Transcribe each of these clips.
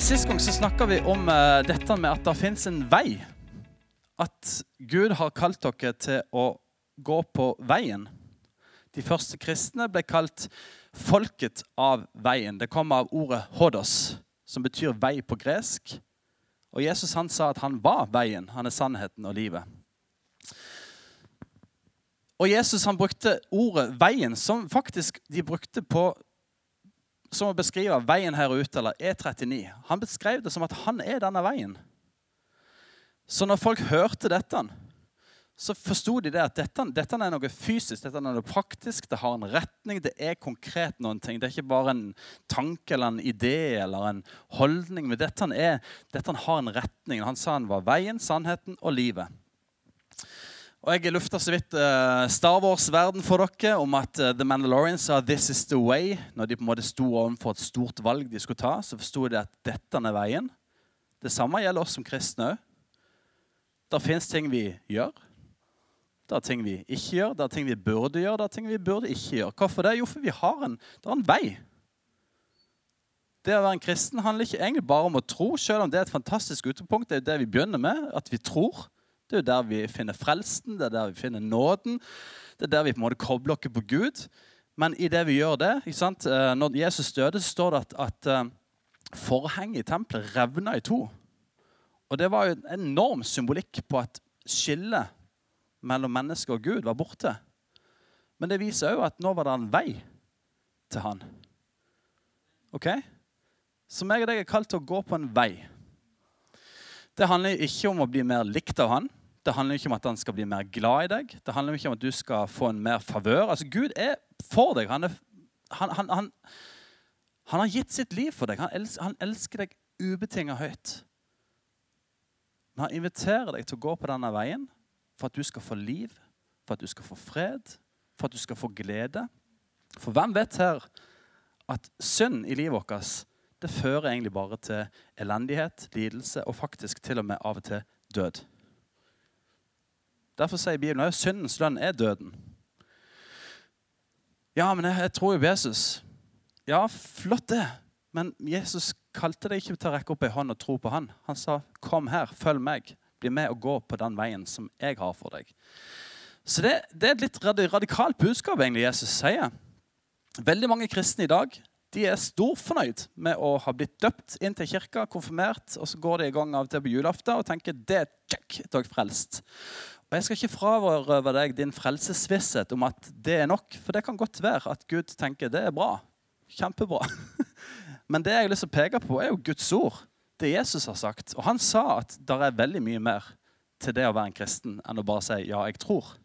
Sist gang så snakka vi om eh, dette med at det fins en vei. At Gud har kalt dere til å gå på veien. De første kristne ble kalt folket av veien. Det kommer av ordet 'hodos', som betyr vei på gresk. Og Jesus han sa at han var veien, han er sannheten og livet. Og Jesus han brukte ordet 'veien', som faktisk de brukte på som å beskrive veien her ute, eller E39. Han beskrev det som at han er denne veien. Så når folk hørte dette, så forsto de det at dette, dette, er noe fysisk, dette er noe praktisk, det har en retning, det er konkret noen ting. Det er ikke bare en tanke eller en idé eller en holdning, men dette, er, dette har en retning. Han sa han var veien, sannheten og livet. Og Jeg lufta så vidt uh, Star Wars-verden for dere om at uh, The Mandalorian sa 'This is the way'. Når de på en måte sto overfor et stort valg de skulle ta, så forsto de at dette er veien. Det samme gjelder oss som kristne òg. Det fins ting vi gjør. Det er ting vi ikke gjør, det er ting vi burde gjøre, det er ting vi burde ikke gjøre. Hvorfor det? Jo, for vi har en, det er en vei. Det å være en kristen handler ikke egentlig bare om å tro, selv om det er et fantastisk utgangspunkt. Det er jo det vi begynner med, at vi tror. Det er jo der vi finner frelsen, det er der vi finner nåden. Det er der vi på en måte kobler oss på Gud. Men i det vi gjør det eh, Når Jesus døde, så står det at, at eh, forhenget i tempelet revna i to. Og det var jo en enorm symbolikk på at skillet mellom menneske og Gud var borte. Men det viser òg at nå var det en vei til han. Ok? Så meg og deg er kalt til å gå på en vei. Det handler ikke om å bli mer likt av han. Det handler ikke om at han skal bli mer glad i deg. Det handler ikke om at du skal få en mer favør. Altså, Gud er for deg. Han, er, han, han, han, har gitt sitt liv for deg. Han, elsker deg ubetinga høyt. Men han inviterer deg til å gå på denne veien for at du skal få liv, for at du skal få fred, for at du skal få glede. For hvem vet her at synd i livet vårt det fører egentlig bare til elendighet, lidelse og faktisk til og med av og til død. Derfor sier Bibelen at syndens lønn er døden. Ja, men jeg, jeg tror jo på Jesus. Ja, flott det. Men Jesus kalte deg ikke til å rekke opp ei hånd og tro på han. Han sa, 'Kom her, følg meg. Bli med og gå på den veien som jeg har for deg.' Så det, det er et litt radikalt budskap egentlig Jesus sier. Veldig mange kristne i dag de er storfornøyd med å ha blitt døpt inn til kirka, konfirmert, og så går de i gang av og til på julaften og tenker det er check, er frelst. Og Jeg skal ikke frarøve deg din frelsesvisshet om at det er nok, for det kan godt være at Gud tenker det er bra. Kjempebra. Men det jeg har lyst til å peke på, er jo Guds ord. Det Jesus har sagt. Og han sa at det er veldig mye mer til det å være en kristen enn å bare si 'ja, jeg tror'.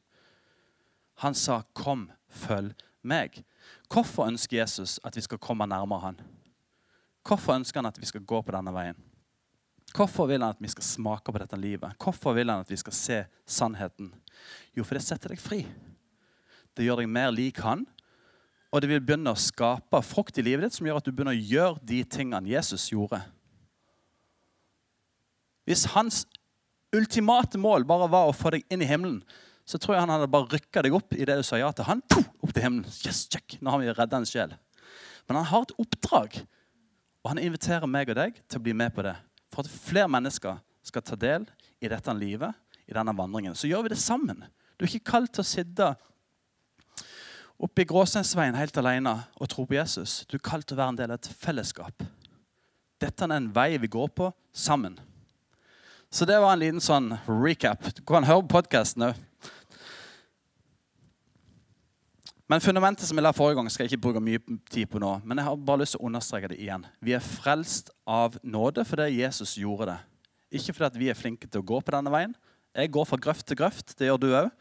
Han sa 'kom, følg meg'. Hvorfor ønsker Jesus at vi skal komme nærmere han? Hvorfor ønsker han at vi skal gå på denne veien? Hvorfor vil han at vi skal smake på dette livet? Hvorfor vil han at vi skal se sannheten? Jo, for det setter deg fri. Det gjør deg mer lik han, og det vil begynne å skape frukt i livet ditt som gjør at du begynner å gjøre de tingene Jesus gjorde. Hvis hans ultimate mål bare var å få deg inn i himmelen, så tror jeg han hadde bare rykka deg opp i det du sa ja til. Han, opp til himmelen. Yes, check, Nå har vi redda en sjel. Men han har et oppdrag, og han inviterer meg og deg til å bli med på det. For at flere mennesker skal ta del i dette livet, i denne vandringen. Så gjør vi det sammen. Du er ikke kalt til å sitte oppe i Gråsteinsveien helt alene og tro på Jesus. Du er kalt til å være en del av et fellesskap. Dette er en vei vi går på sammen. Så det var en liten sånn recap. Du kan høre på podkasten òg. Men fundamentet som jeg la forrige gang, skal jeg ikke bruke mye tid på nå. Men jeg har bare lyst til å understreke det igjen. Vi er frelst av nåde fordi Jesus gjorde det. Ikke fordi vi er flinke til å gå på denne veien. Jeg går fra grøft til grøft. Det gjør du òg.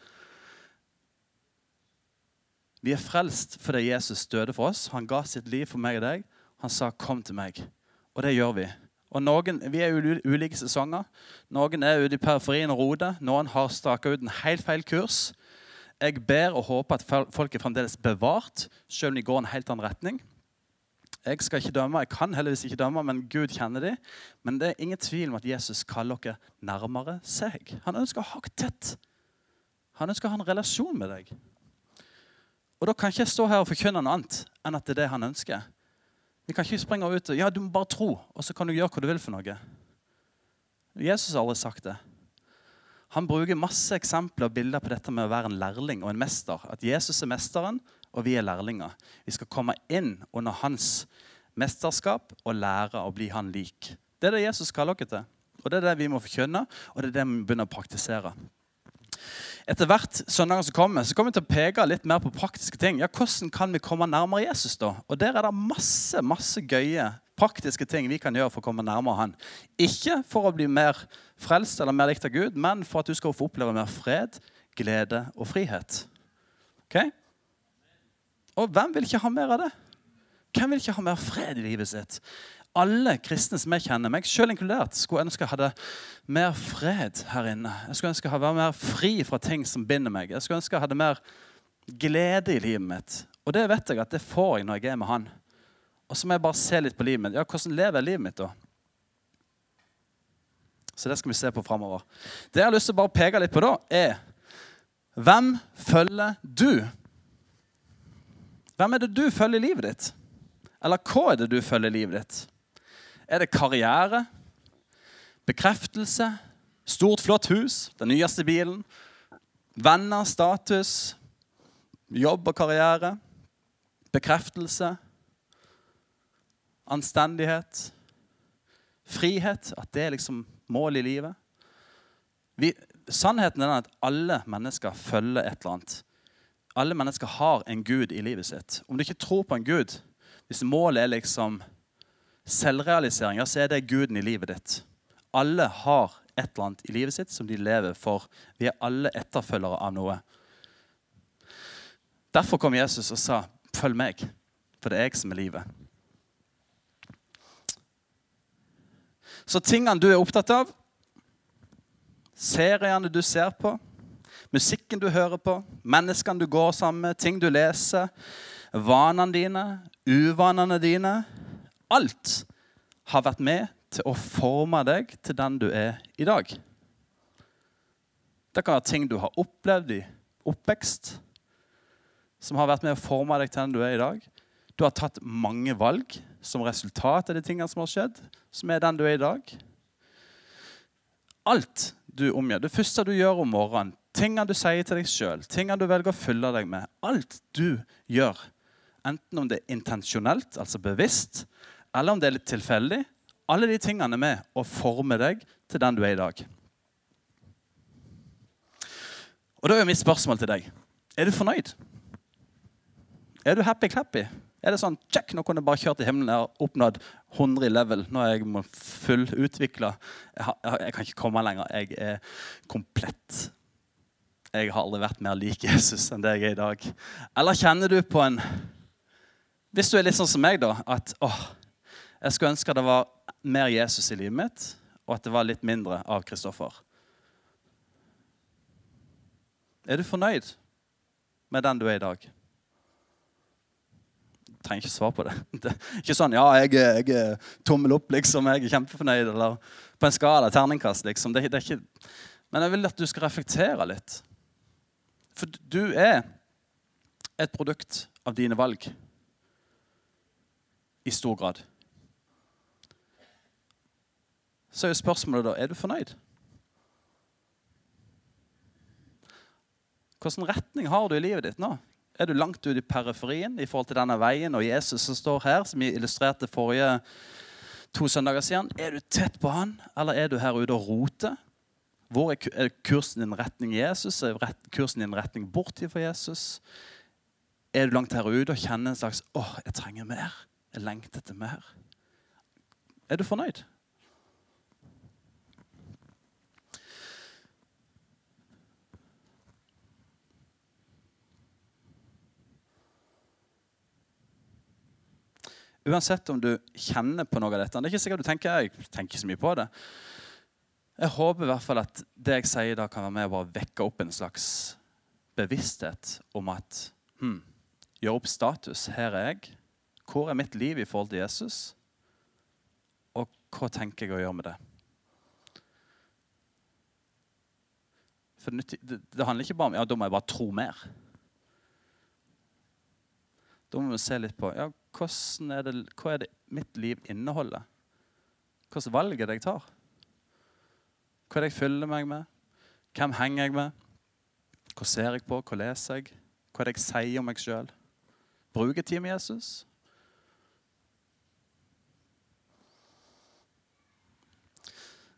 Vi er frelst fordi Jesus døde for oss. Han ga sitt liv for meg og deg. Han sa 'kom til meg'. Og det gjør vi. Og noen, Vi er i ulike sesonger. Noen er ute i periferien og roter. Noen har staka ut en helt feil kurs. Jeg ber og håper at folk er fremdeles bevart, selv om de går en helt annen retning. Jeg skal ikke dømme, jeg kan heldigvis ikke dømme, men Gud kjenner de. Men det er ingen tvil om at Jesus kaller dere nærmere seg. Han ønsker å ha tett. Han ønsker å ha en relasjon med deg. Og Da kan ikke jeg stå her og forkynne noe annet enn at det er det han ønsker. Vi kan ikke springe ut og ja, du må bare tro, og så kan du gjøre hva du vil for noe. Jesus har aldri sagt det. Han bruker masse eksempler og bilder på dette med å være en lærling og en mester. At Jesus er mesteren, og vi er lærlinger. Vi skal komme inn under hans mesterskap og lære å bli han lik. Det er det Jesus kaller dere til. Og Det er det vi må forkynne, og det er det vi må begynne å praktisere. Etter hvert søndager som kommer, så kommer vi til å peke litt mer på praktiske ting. Ja, Hvordan kan vi komme nærmere Jesus? da? Og Der er det masse masse gøye praktiske ting vi kan gjøre for å komme nærmere han. Ikke for å bli mer frelst eller mer likt av Gud, men for at du skal få oppleve mer fred, glede og frihet. Ok? Og hvem vil ikke ha mer av det? Hvem vil ikke ha mer fred i livet sitt? alle kristne som jeg kjenner, meg selv inkludert, skulle ønske jeg hadde mer fred her inne. Jeg skulle ønske jeg hadde mer fri fra ting som binder meg. Jeg skulle ønske jeg hadde mer glede i livet mitt. Og det vet jeg at det får jeg når jeg er med han. Og så må jeg bare se litt på livet mitt. Ja, Hvordan lever jeg livet mitt da? Så det skal vi se på framover. Det jeg har lyst til å bare peke litt på da, er Hvem følger du? Hvem er det du følger i livet ditt? Eller hva er det du følger i livet ditt? Er det karriere? Bekreftelse? Stort, flott hus? Den nyeste bilen? Venner? Status? Jobb og karriere? Bekreftelse? Anstendighet? Frihet? At det er liksom målet i livet? Vi, sannheten er at alle mennesker følger et eller annet. Alle mennesker har en gud i livet sitt. Om du ikke tror på en gud, hvis målet er liksom selvrealisering, så er det guden i livet ditt. Alle har et eller annet i livet sitt som de lever for. Vi er alle etterfølgere av noe. Derfor kom Jesus og sa, 'Følg meg, for det er jeg som er livet'. Så tingene du er opptatt av, seriene du ser på, musikken du hører på, menneskene du går sammen med, ting du leser, vanene dine, uvanene dine Alt har vært med til å forme deg til den du er i dag. Det kan være ting du har opplevd i oppvekst, som har vært med å forme deg til den du er i dag. Du har tatt mange valg som resultat av de tingene som har skjedd, som er den du er i dag. Alt du omgjør, det første du gjør om morgenen, tingene du sier til deg sjøl, tingene du velger å fylle deg med, alt du gjør, enten om det er intensjonelt, altså bevisst, eller om det er litt tilfeldig. Alle de tingene er med å forme deg til den du er i dag. Og Da er mitt spørsmål til deg er du fornøyd. Er du happy-clappy? Er det sånn check, nå kunne jeg bare kjørt til himmelen og oppnådd 100 i level. Nå er jeg fullutvikla. Jeg, jeg kan ikke komme lenger. Jeg er komplett. Jeg har aldri vært mer lik Jesus enn det jeg er i dag. Eller kjenner du på en Hvis du er litt sånn som meg, da, at åh, jeg skulle ønske det var mer Jesus i livet mitt, og at det var litt mindre av Kristoffer. Er du fornøyd med den du er i dag? Trenger ikke svar på det. det ikke sånn 'ja, jeg, jeg tommel opp', liksom. Jeg er kjempefornøyd. Eller på en skala, terningkast, liksom. Det, det er ikke... Men jeg vil at du skal reflektere litt. For du er et produkt av dine valg. I stor grad. så er jo spørsmålet da er du fornøyd. Hvilken retning har du i livet ditt nå? Er du langt ut i periferien i forhold til denne veien og Jesus som står her, som vi illustrerte forrige to søndager siden? Er du tett på han, eller er du her ute og roter? Hvor er kursen din retning Jesus? Er kursen din retning bort fra Jesus? Er du langt her ute og kjenner en slags 'Å, jeg trenger mer'? Jeg lengter etter mer. Er du fornøyd? Uansett om du kjenner på noe av dette. Det er ikke sikkert du tenker jeg tenker så mye på det. Jeg håper i hvert fall at det jeg sier da, kan være med å vekke opp en slags bevissthet om at hmm, Gjør opp status. Her er jeg. Hvor er mitt liv i forhold til Jesus? Og hva tenker jeg å gjøre med det? For det, det handler ikke bare om ja, da må jeg bare tro mer. Da må vi se litt på ja, er det, hva er det mitt liv inneholder? Hvilke valg er det jeg tar? Hva er det jeg fyller meg med? Hvem henger jeg med? Hva ser jeg på? Hva leser jeg? Hva er det jeg sier om meg sjøl? Bruker tid med Jesus?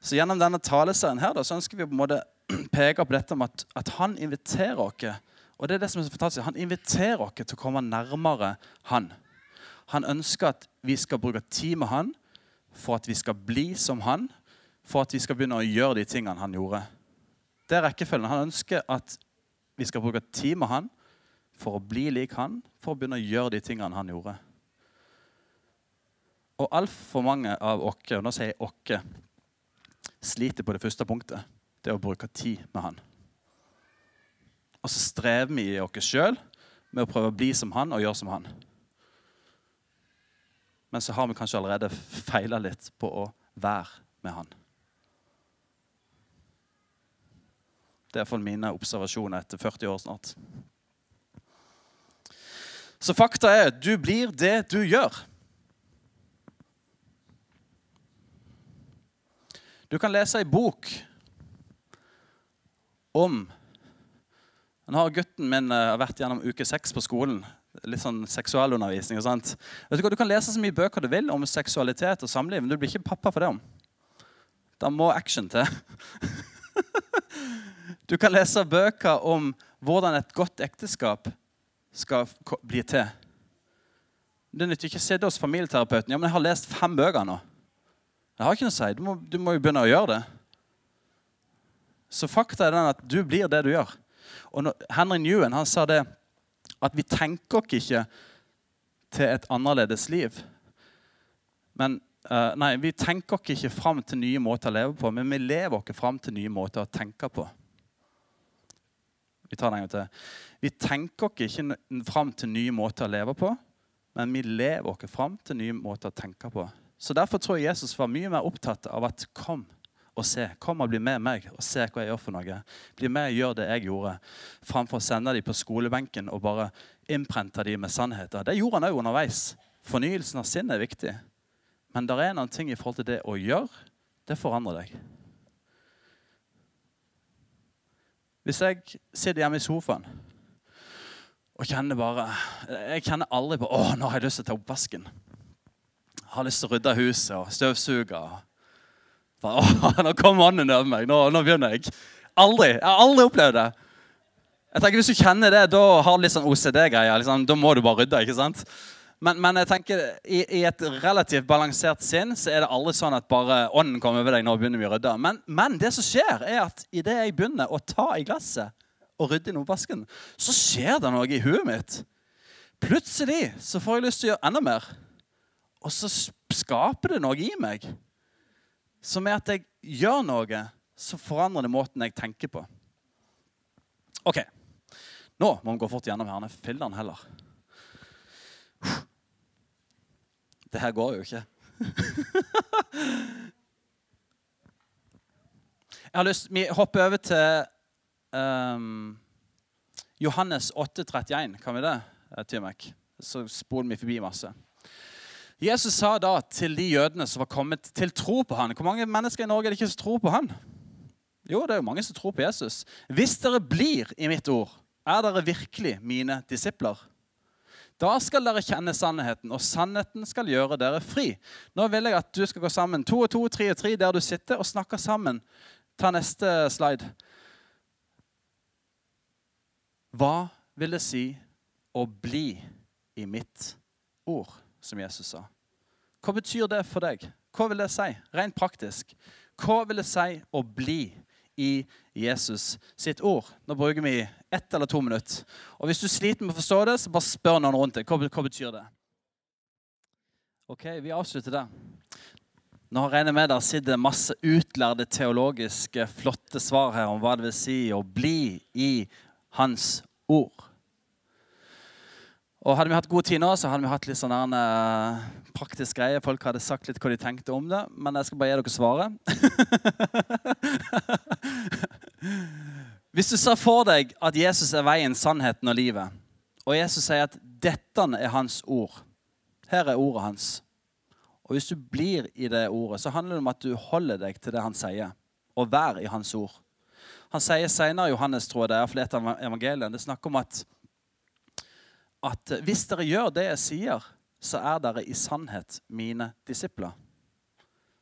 Så Gjennom denne taleserien her da, så ønsker vi på en måte peke på dette med at, at han inviterer oss og det er det som er så fantastisk, Han inviterer oss til å komme nærmere han. Han ønsker at vi skal bruke tid med han for at vi skal bli som han, for at vi skal begynne å gjøre de tingene han gjorde. Det er rekkefølgen. Han ønsker at vi skal bruke tid med han for å bli lik han, for å begynne å gjøre de tingene han gjorde. Og altfor mange av oss, og nå sier jeg oss, sliter på det første punktet. Det er å bruke tid med han. Og så strever vi i oss sjøl med å prøve å bli som han og gjøre som han. Men så har vi kanskje allerede feila litt på å være med han. Det er iallfall mine observasjoner etter 40 år snart. Så fakta er du blir det du gjør. Du kan lese ei bok om Nå har gutten min uh, vært gjennom uke seks på skolen. Litt sånn seksualundervisning og. Vet Du hva, du kan lese så mye bøker du vil om seksualitet og samliv, men du blir ikke pappa for det om. Da må action til. du kan lese bøker om hvordan et godt ekteskap skal bli til. Det nytter ikke å sitte hos familieterapeuten. Ja, men jeg har lest fem bøker nå. Det har ikke noe å si. Du må, du må jo begynne å gjøre det. Så fakta er den at du blir det du gjør. Og når, Henry Newen han sa det at vi tenker oss ikke til et annerledes liv. Men uh, Nei, vi tenker oss ikke fram til nye måter å leve på, men vi lever oss fram til nye måter å tenke på. Vi tar det en gang til. Vi tenker oss ikke fram til nye måter å leve på, men vi lever oss fram til nye måter å tenke på. Så Derfor tror jeg Jesus var mye mer opptatt av at kom og se. Kom og bli med meg og se hva jeg gjør for noe. Bli med og gjør det jeg gjorde, framfor å sende dem på skolebenken og bare innprente dem med sannheter. Det gjorde han òg underveis. Fornyelsen av sinnet er viktig. Men det er noen ting i forhold til det å gjøre. Det forandrer deg. Hvis jeg sitter hjemme i sofaen og kjenner bare Jeg kjenner aldri på 'Å, nå har jeg lyst til å ta oppvasken' har lyst til å rydde huset og støvsuge. Å, nå kom mannen over meg. Nå, nå, begynner jeg. Aldri. Jeg har aldri opplevd det. Jeg tenker Hvis du kjenner det, da har du litt sånn OCD-greier. Liksom. Da må du bare rydde. ikke sant? Men, men jeg tenker, i, i, et relativt balansert sinn så er det aldri sånn at bare ånden kommer over deg. nå begynner vi å rydde. Men, men det som skjer, er at idet jeg begynner å ta i glasset og rydde i oppvasken, så skjer det noe i huet mitt. Plutselig så får jeg lyst til å gjøre enda mer. Og så skaper det noe i meg som er at jeg gjør noe så forandrer det måten jeg tenker på. OK. Nå må vi gå fort gjennom her. Filler'n heller. Det her går jo ikke. Jeg har lyst, Vi hopper over til um, Johannes 8,31. Kan vi det, Timek? Så spoler vi forbi masse. Jesus sa da til de jødene som var kommet til tro på han, Hvor mange mennesker i Norge er det ikke som tror på han? Jo, det er jo mange som tror på Jesus. Hvis dere blir i mitt ord, er dere virkelig mine disipler. Da skal dere kjenne sannheten, og sannheten skal gjøre dere fri. Nå vil jeg at du skal gå sammen to og to, tre og tre, der du sitter og snakker sammen. Ta neste slide. Hva vil det si å bli i mitt ord? Som Jesus sa. Hva betyr det for deg? Hva vil det si, rent praktisk? Hva vil det si å bli i Jesus sitt ord? Nå bruker vi ett eller to minutter. Og Hvis du sliter med å forstå det, så bare spør noen rundt deg. Hva, hva betyr det? Ok, Vi avslutter der. Nå regner jeg med der sitter masse utlærde teologiske flotte svar her om hva det vil si å bli i Hans ord. Og Hadde vi hatt god tid nå, så hadde vi hatt litt sånn uh, praktisk greie. Folk hadde sagt litt hva de tenkte om det, men jeg skal bare gi dere svaret. Hvis du ser for deg at Jesus er veien, sannheten og livet, og Jesus sier at dette er hans ord, Her er ordet hans. Og hvis du blir i det ordet, så handler det om at du holder deg til det han sier, og vær i hans ord. Han sier senere, Johannes, tror jeg det er, for et av evangeliene, det snakker om at, at hvis dere gjør det jeg sier, så er dere i sannhet mine disipler.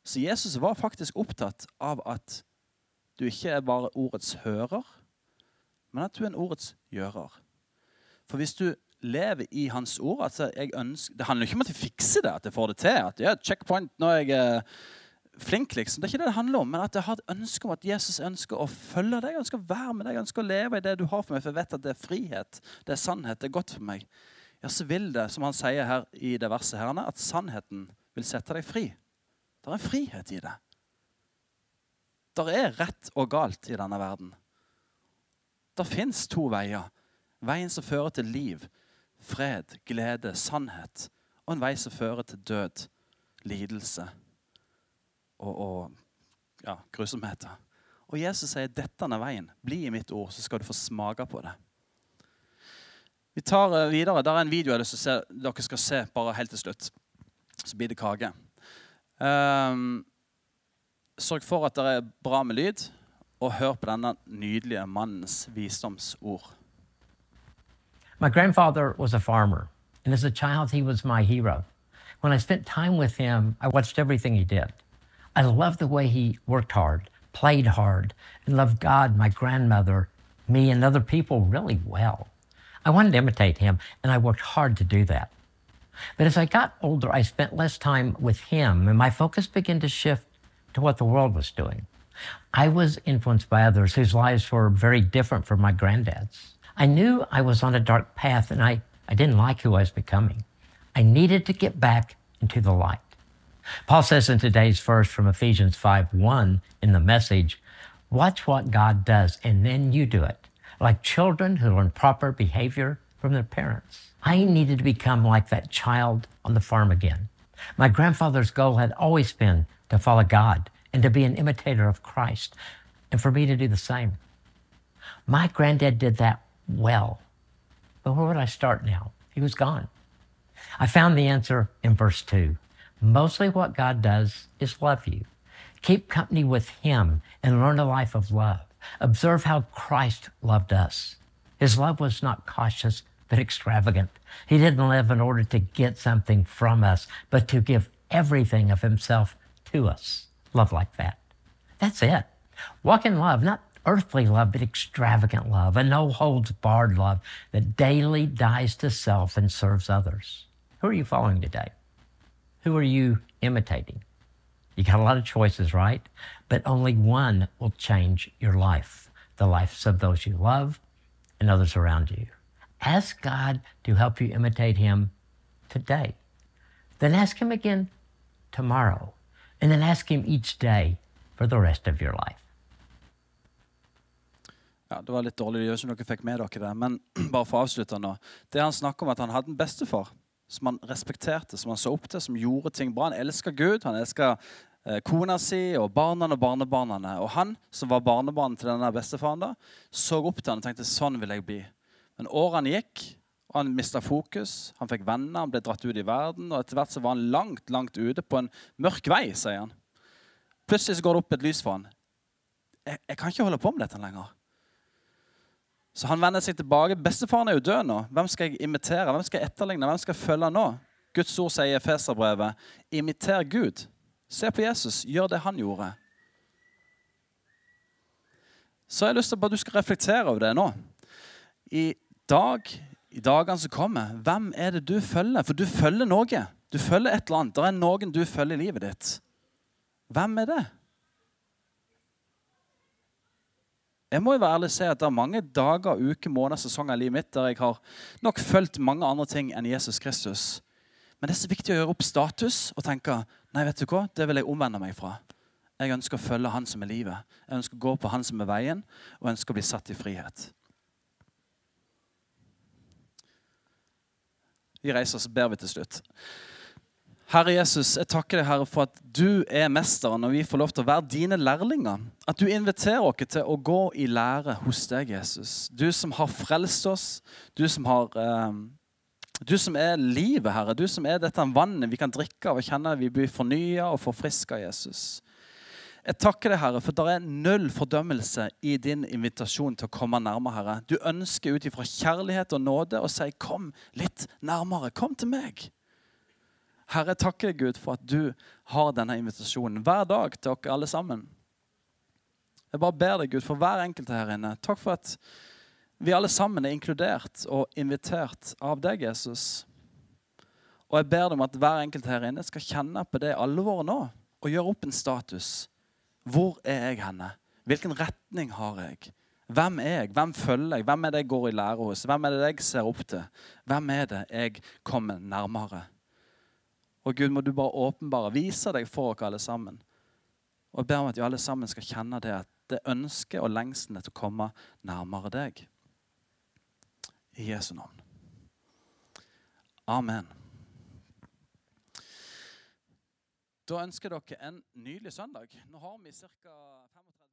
Så Jesus var faktisk opptatt av at du ikke er bare ordets hører, men at du er en ordets gjører. For hvis du lever i hans ord altså ønsker, Det handler ikke om at vi fikser det, at jeg får det til. at ja, checkpoint når jeg er flink, liksom. Det er ikke det det handler om. Men at jeg har et ønske om at Jesus ønsker å følge deg, ønsker å være med deg, ønsker å leve i det du har for meg. For jeg vet at det er frihet, det er sannhet, det er godt for meg. Ja, så vil det, som han sier her i det verset, her, at sannheten vil sette deg fri. Det er en frihet i det. Det er rett og galt i denne verden. Det fins to veier. Veien som fører til liv, fred, glede, sannhet. Og en vei som fører til død, lidelse og, og ja, grusomheter. Og Jesus sier dette er veien. Bli i mitt ord, så skal du få smake på det. Vi tar eh, videre. Der er en video jeg dere skal se bare helt til slutt. Så blir det kake. Um, sørg for at det er bra med lyd, og hør på denne nydelige mannens visdomsord. My grandfather was a farmer, and as a child, he was my hero. When I spent time with him, I watched everything he did. I loved the way he worked hard, played hard, and loved God, my grandmother, me, and other people really well. I wanted to imitate him, and I worked hard to do that. But as I got older, I spent less time with him, and my focus began to shift to what the world was doing. I was influenced by others whose lives were very different from my granddad's. I knew I was on a dark path and I, I didn't like who I was becoming. I needed to get back into the light. Paul says in today's verse from Ephesians 5 1 in the message, watch what God does and then you do it, like children who learn proper behavior from their parents. I needed to become like that child on the farm again. My grandfather's goal had always been to follow God and to be an imitator of Christ, and for me to do the same. My granddad did that well. But where would I start now? He was gone. I found the answer in verse 2. Mm-hmm. Mostly what God does is love you. Keep company with Him and learn a life of love. Observe how Christ loved us. His love was not cautious, but extravagant. He didn't live in order to get something from us, but to give everything of Himself to us. Love like that. That's it. Walk in love, not earthly love, but extravagant love, a no holds barred love that daily dies to self and serves others. Who are you following today? Who are you imitating? You got a lot of choices, right? But only one will change your life the lives of those you love and others around you. Ask God to help you imitate Him today. Then ask Him again tomorrow. And then ask Him each day for the rest of your life. Ja, Det var litt dårlig, det gjør ikke dere fikk med dere det. Men bare for å avslutte nå. Det han snakker om at han hadde en bestefar som han respekterte, som han så opp til, som gjorde ting bra. Han elska Gud, han elska eh, kona si og barna og barnebarna. Og han som var barnebarnet til denne bestefaren, da, så opp til han og tenkte sånn vil jeg bli. Men årene gikk, og han mista fokus. Han fikk venner, han ble dratt ut i verden. Og etter hvert så var han langt, langt ute på en mørk vei, sier han. Plutselig så går det opp et lys for han. Jeg, jeg kan ikke holde på med dette lenger. Så han vender seg tilbake. Bestefaren er jo død nå. Hvem skal jeg imitere? Hvem skal jeg etterligne? Hvem skal jeg følge nå? Guds ord sier i Feserbrevet, imiter Gud. Se på Jesus. Gjør det han gjorde. Så jeg har lyst til at du skal reflektere over det nå. I dag, i dagene som kommer, hvem er det du følger? For du følger noe. Du følger et eller annet. Det er noen du følger i livet ditt. Hvem er det? Jeg må jo være ærlig og si at Det er mange dager, uker, måneder, sesonger i livet mitt der jeg har nok fulgt mange andre ting enn Jesus Kristus. Men det er så viktig å gjøre opp status og tenke nei, vet du hva, det vil jeg omvende meg fra. Jeg ønsker å følge Han som er livet. Jeg ønsker å gå på Han som er veien, og ønsker å bli satt i frihet. Vi reiser oss, ber vi til slutt. Herre Jesus, jeg takker deg Herre, for at du er mesteren, og vi får lov til å være dine lærlinger. At du inviterer oss til å gå i lære hos deg, Jesus. Du som har frelst oss, du som har eh, Du som er livet, Herre. Du som er dette vannet vi kan drikke av og kjenne vi blir fornya og forfriska, Jesus. Jeg takker deg, Herre, for det er null fordømmelse i din invitasjon til å komme nærmere, Herre. Du ønsker ut ifra kjærlighet og nåde å si 'kom litt nærmere'. Kom til meg. Herre, takker deg, Gud, for at du har denne invitasjonen hver dag til dere alle sammen. Jeg bare ber deg, Gud, for hver enkelt her inne. Takk for at vi alle sammen er inkludert og invitert av deg, Jesus. Og jeg ber deg om at hver enkelt her inne skal kjenne på det alvoret nå og gjøre opp en status. Hvor er jeg henne? Hvilken retning har jeg? Hvem er jeg? Hvem følger jeg? Hvem er det jeg går i lære hos? Hvem er det jeg ser opp til? Hvem er det jeg kommer nærmere? Og Gud, må du bare åpenbare, vise deg for oss alle sammen. Og jeg ber om at vi alle sammen skal kjenne det at det ønsket og lengselen etter å komme nærmere deg. I Jesu navn. Amen. Da ønsker dere en nydelig søndag. Nå har vi ca. 35